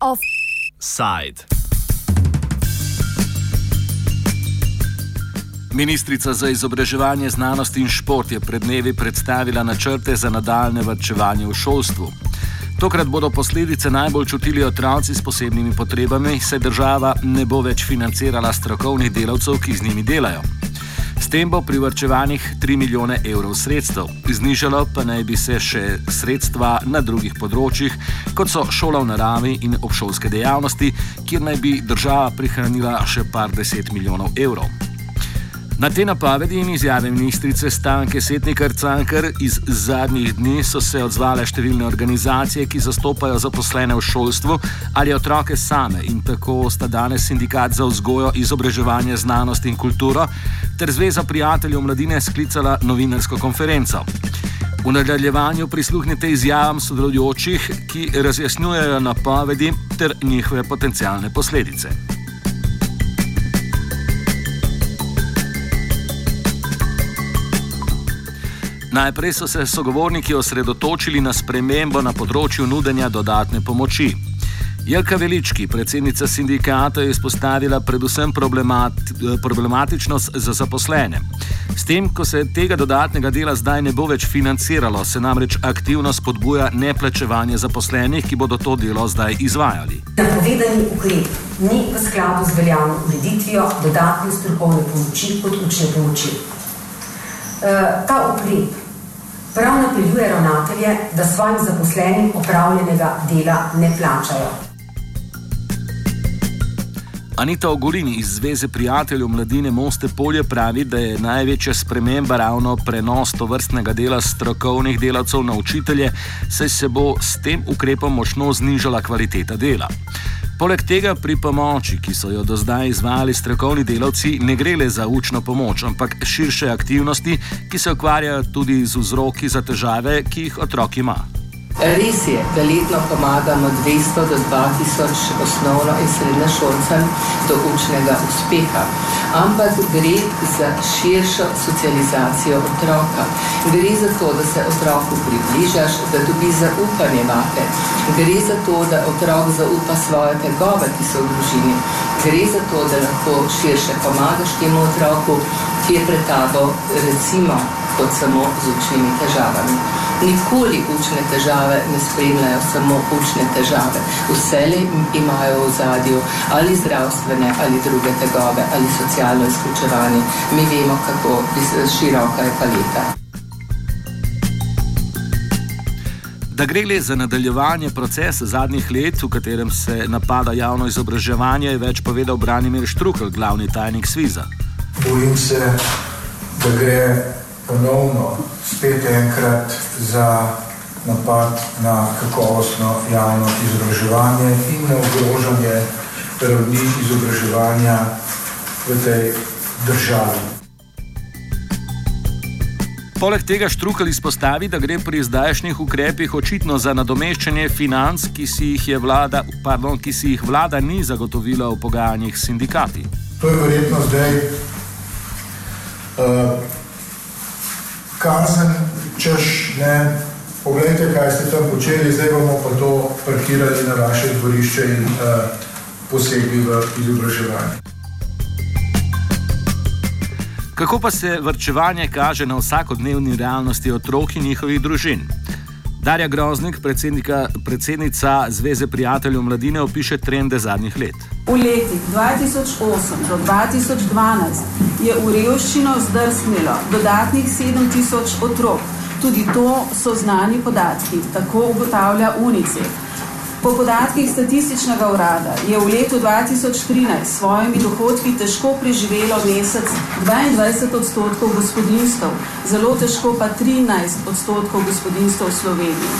Offside. Ministrica za izobraževanje, znanost in šport je pred dnevi predstavila načrte za nadaljne vrčevanje v šolstvu. Tokrat bodo posledice najbolj čutili otroci s posebnimi potrebami, saj država ne bo več financirala strokovnih delavcev, ki z njimi delajo. S tem bo privrčevanih 3 milijone evrov sredstev, znižalo pa naj bi se še sredstva na drugih področjih, kot so šola v naravi in obšolske dejavnosti, kjer naj bi država prihranila še par deset milijonov evrov. Na te napovedi in izjave ministrice Stanke Setnikar Cankar iz zadnjih dni so se odzvale številne organizacije, ki zastopajo zaposlene v šolstvu ali otroke same in tako sta danes sindikat za vzgojo, izobraževanje, znanost in kulturo ter Zveza prijateljev mladine sklicala novinarsko konferenco. V nadaljevanju prisluhnite izjavam sodelujočih, ki razjasnjujejo napovedi ter njihove potencijalne posledice. Najprej so se sogovorniki osredotočili na spremembo na področju nudenja dodatne pomoči. Jelka Velički, predsednica sindikata, je izpostavila predvsem problematičnost za zaposlene. S tem, ko se tega dodatnega dela zdaj ne bo več financiralo, se namreč aktivno spodbuja neplačevanje zaposlenih, ki bodo to delo zdaj izvajali. Napovedani ukrep ni v skladu z veljavno ureditvijo dodatne strokovne pomoči kot učne pomoči. Uh, ta ukrep prav napeljuje ravnatelje, da svojim zaposlenim opravljenega dela ne plačajo. Anita Ogolini iz Zveze prijateljev mladine Moste Polje pravi, da je največja sprememba ravno prenos to vrstnega dela strokovnih delavcev na učitelje, saj se bo s tem ukrepom močno znižala kvaliteta dela. Poleg tega pri pomoči, ki so jo do zdaj izvajali strokovni delavci, ne gre le za učno pomoč, ampak širše aktivnosti, ki se ukvarjajo tudi z vzroki za težave, ki jih otrok ima. Res je, da letno pomagamo 200 do 2000 osnovno in srednjo šolcem do učnega uspeha, ampak gre za širšo socializacijo otroka. Gre za to, da se otroku približaš, da dobi zaupanje vate. Gre za to, da otrok zaupa svoje tegove, ki so v družini. Gre za to, da lahko širše pomagaš temu otroku, ki je pred tabo, recimo, kot samo z učnimi težavami. Nikoli učne težave ne spremljajo samo učne težave. Vse le imajo v zadju ali zdravstvene ali druge tegobe ali socialno izključevanje. Mi vemo, kako široka je paleta. Da gre le za nadaljevanje procesa zadnjih let, v katerem se napada javno izobraževanje, je več povedal Branimir Štrukel, glavni tajnik Sviza. Bojim se, da gre ponovno spet enkrat za napad na kakovostno javno izobraževanje in na ogrožanje ravni izobraževanja v tej državi. Poleg tega Štrukel izpostavi, da gre pri zdajšnjih ukrepih očitno za nadomeščanje financ, ki si jih, vlada, pardon, ki si jih vlada ni zagotovila v pogajanjih s sindikati. To je verjetno zdaj uh, kazen, češ ne. Poglejte, kaj ste tam počeli, zdaj bomo pa to parkirali na vaše dvorišče in uh, posebej v izobraževanje. Kako pa se vrčevanje kaže na vsakodnevni realnosti otrok in njihovih družin? Darja Groznik, predsednica Zveze prijateljev mladine, opiše trende zadnjih let. V letih 2008 do 2012 je v revščino zdrsnilo dodatnih 7000 otrok. Tudi to so znani podatki, tako ugotavlja UNICEF. Po podatkih statističnega urada je v letu 2013 s svojimi dohodki težko preživelo mesec 22 odstotkov gospodinstv, zelo težko pa 13 odstotkov gospodinstv v Sloveniji.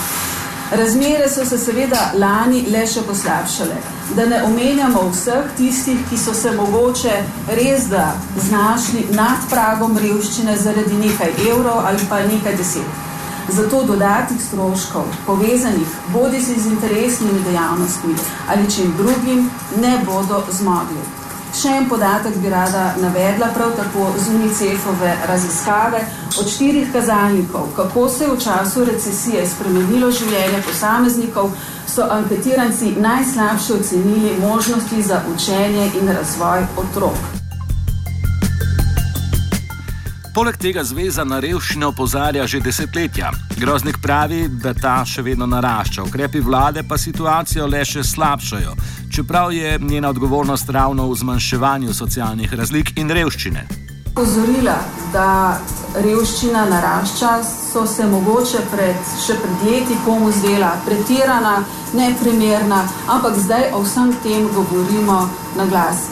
Razmere so se seveda lani le še poslabšale. Da ne omenjamo vseh tistih, ki so se mogoče res da znašli nad pragom revščine zaradi nekaj evrov ali pa nekaj deset. Zato dodatnih stroškov, povezanih bodi si z interesnimi dejavnostmi ali čim drugim, ne bodo zmogli. Še en podatek bi rada navedla, prav tako z UNICEF-ove raziskave. Od štirih kazalnikov, kako se je v času recesije spremenilo življenje posameznikov, so anketiranci najslabše ocenili možnosti za učenje in razvoj otrok. Poleg tega zveza na revščino opozarja že desetletja. Groznik pravi, da ta še vedno narašča, ukrepi vlade pa situacijo le še slabšajo, čeprav je njena odgovornost ravno v zmanjševanju socialnih razlik in revščine. Pozorila, da revščina narašča, so se mogoče pred, še pred leti komu zdela pretirana, neprimerna, ampak zdaj o vsem tem govorimo na glas.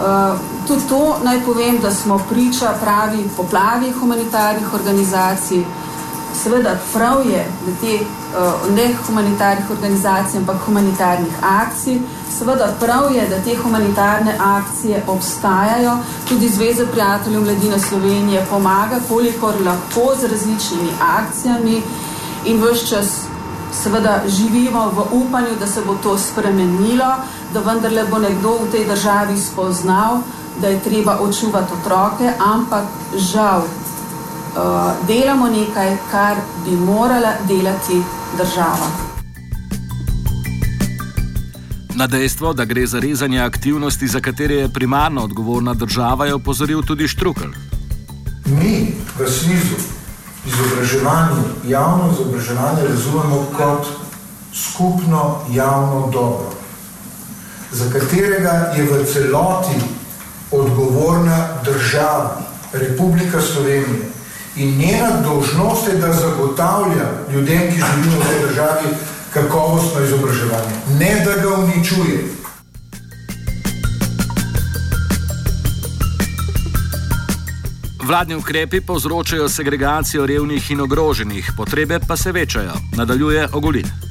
Uh, tudi to naj povem, da smo priča pravi poplavi humanitarnih organizacij. Seveda prav je, da te uh, ne humanitarnih organizacij, ampak humanitarnih akcij, seveda prav je, da te humanitarne akcije obstajajo, tudi Zveza prijateljev mladine Slovenije pomaga, kolikor lahko z različnimi akcijami. In vse čas seveda živimo v upanju, da se bo to spremenilo, da vendarle bo nekdo v tej državi spoznal, da je treba očuvati otroke, ampak žal uh, delamo nekaj, kar bi morala delati država. Na dejstvo, da gre za rezanje aktivnosti, za katere je primarno odgovorna država, je opozoril tudi Štrukel. Mi v smislu izobraževanja, javno izobraževanje razumemo kot skupno javno dobro, za katerega je v celoti odgovorna država, Republika Slovenija. In njena dožnost je, da zagotavlja ljudem, ki živijo v tej državi, kakovostno izobraževanje, ne da ga uničuje. Vladni ukrepi povzročajo segregacijo revnih in ogroženih, potrebe pa se večajo, nadaljuje Ogolin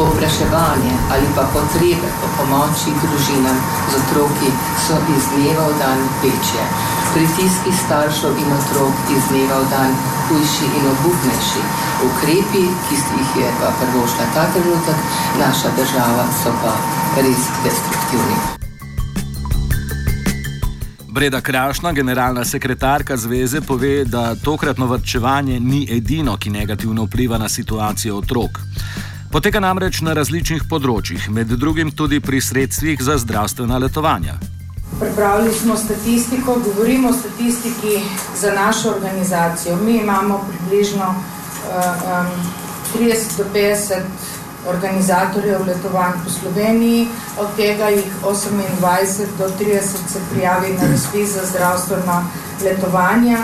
povpraševanje ali pa potrebe po pomoči družinam z otroki so iz dneva v dan večje. Pritiski staršev in otrok iz dneva v dan hujši in obupnejši. Ukrepi, ki jih je pa prvošla ta trenutek, naša država so pa res destruktivni. Breda Krašna, generalna sekretarka zveze, pove, da tokratno vrčevanje ni edino, ki negativno vpliva na situacijo otrok. Poteka namreč na različnih področjih, med drugim tudi pri sredstvih za zdravstvena letovanja. Pripravili smo statistiko, govorimo o statistiki za našo organizacijo. Mi imamo približno uh, um, 30 do 50 organizatorjev letovanj po Sloveniji, od tega jih 28 do 30 se prijavi na razpis za zdravstveno letovanje.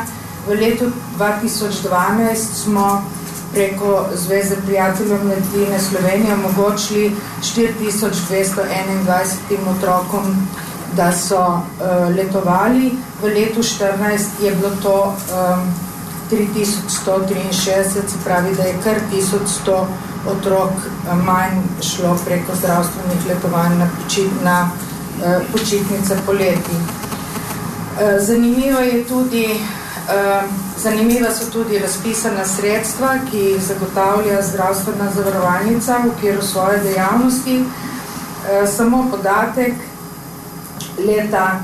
V letu 2012 smo preko Zveze prijateljev mladine Slovenije omogočili 4221 otrokom, da so uh, letovali. V letu 2014 je bilo to um, 3163, se pravi, da je kar 1100 otrok manj šlo preko zdravstvenih letovanj na, počit, na uh, počitnice poleti. Uh, zanimivo je tudi uh, Zanimiva so tudi razpisana sredstva, ki jih zagotavlja zdravstvena zavarovalnica v okviru svoje dejavnosti. E, samo podatek leta e,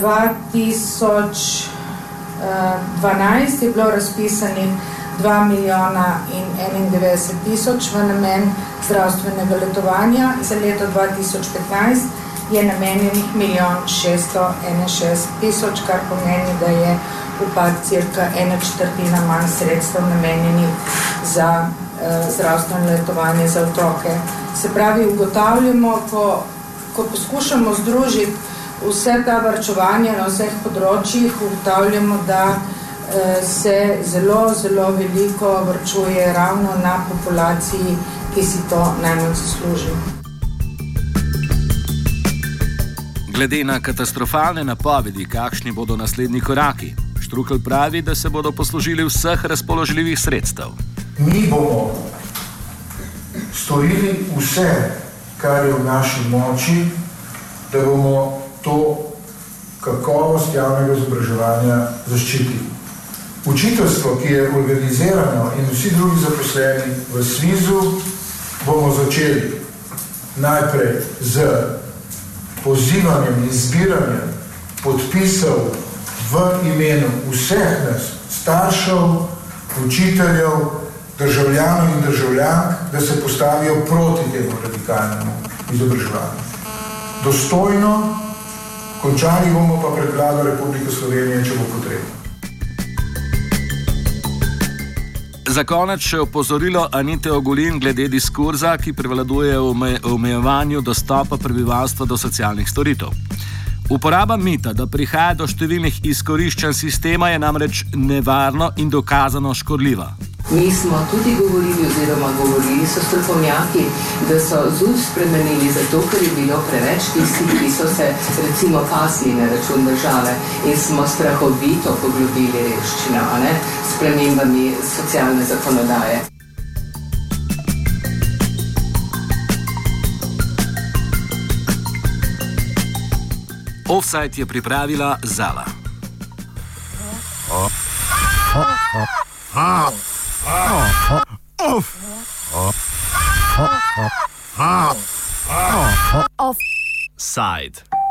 2012 je bilo razpisanih 2 milijona in 91 tisoč v namen zdravstvenega letovanja, za leto 2015 je namenjenih milijon 661 tisoč, kar pomeni, da je upad cirka ena četrtina manj sredstev namenjenih za eh, zdravstveno letovanje za otroke. Se pravi, ugotavljamo, ko, ko poskušamo združiti vse ta vrčevanja na vseh področjih, ugotavljamo, da eh, se zelo, zelo veliko vrčuje ravno na populaciji, ki si to najmanj zasluži. Glede na katastrofalne napovedi, kakšni bodo naslednji koraki, Štrukel pravi, da se bodo poslužili vseh razpoložljivih sredstev. Mi bomo storili vse, kar je v naši moči, da bomo to kakovost javnega izobraževanja zaščitili. Učiteljstvo, ki je organizirano in vsi drugi zaposleni v Svizu, bomo začeli najprej z pozivanjem in zbiranjem podpisov v imenu vseh nas, staršev, učiteljev, državljanov in državljank, da se postavijo proti temu radikalnemu izobraževanju. Dostojno, končali bomo pa pred vlado Republike Slovenije, če bo potrebno. Za konec še opozorilo Anite Ogulin glede diskurza, ki prevladuje v omejevanju dostopa prebivalstva do socialnih storitev. Uporaba mita, da prihaja do številnih izkoriščanj sistema, je namreč nevarno in dokazano škodljiva. Mi smo tudi govorili, oziroma govorili so strokovnjaki, da so ZUS spremenili zato, ker je bilo preveč tistih, ki so se recimo pasli na račun države in smo strahovito poglobili revščino, s premembami socialne zakonodaje. Offside je pripravila Zala. Offside.